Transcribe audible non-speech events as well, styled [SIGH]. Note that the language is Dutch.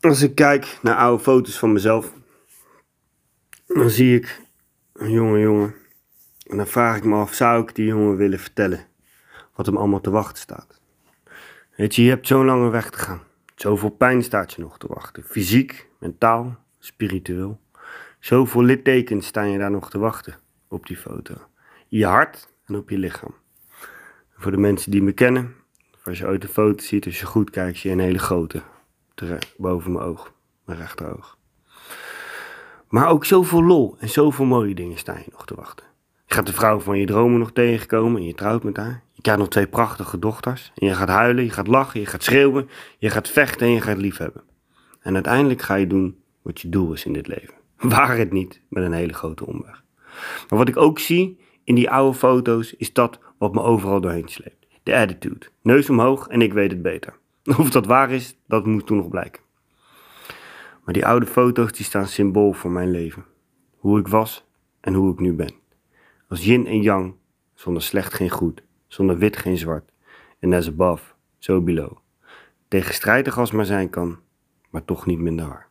Als ik kijk naar oude foto's van mezelf, dan zie ik een jonge jongen. En dan vraag ik me af, zou ik die jongen willen vertellen wat hem allemaal te wachten staat? Weet je, je hebt zo'n lange weg te gaan. Zoveel pijn staat je nog te wachten. Fysiek, mentaal, spiritueel. Zoveel littekens staan je daar nog te wachten op die foto. Je hart en op je lichaam. voor de mensen die me kennen, als je ooit een foto ziet, als je goed kijkt, zie je een hele grote boven mijn oog, mijn rechteroog. Maar ook zoveel lol en zoveel mooie dingen staan je nog te wachten. Je gaat de vrouw van je dromen nog tegenkomen en je trouwt met haar. Je krijgt nog twee prachtige dochters. En je gaat huilen, je gaat lachen, je gaat schreeuwen, je gaat vechten en je gaat liefhebben. En uiteindelijk ga je doen wat je doel is in dit leven. [LAUGHS] Waar het niet met een hele grote omweg. Maar wat ik ook zie in die oude foto's is dat wat me overal doorheen sleept. De attitude. Neus omhoog en ik weet het beter. [LAUGHS] Of dat waar is, dat moet toen nog blijken. Maar die oude foto's die staan symbool voor mijn leven. Hoe ik was en hoe ik nu ben. Als yin en yang, zonder slecht geen goed, zonder wit geen zwart. En as above, so below. Tegenstrijdig als maar zijn kan, maar toch niet minder hard.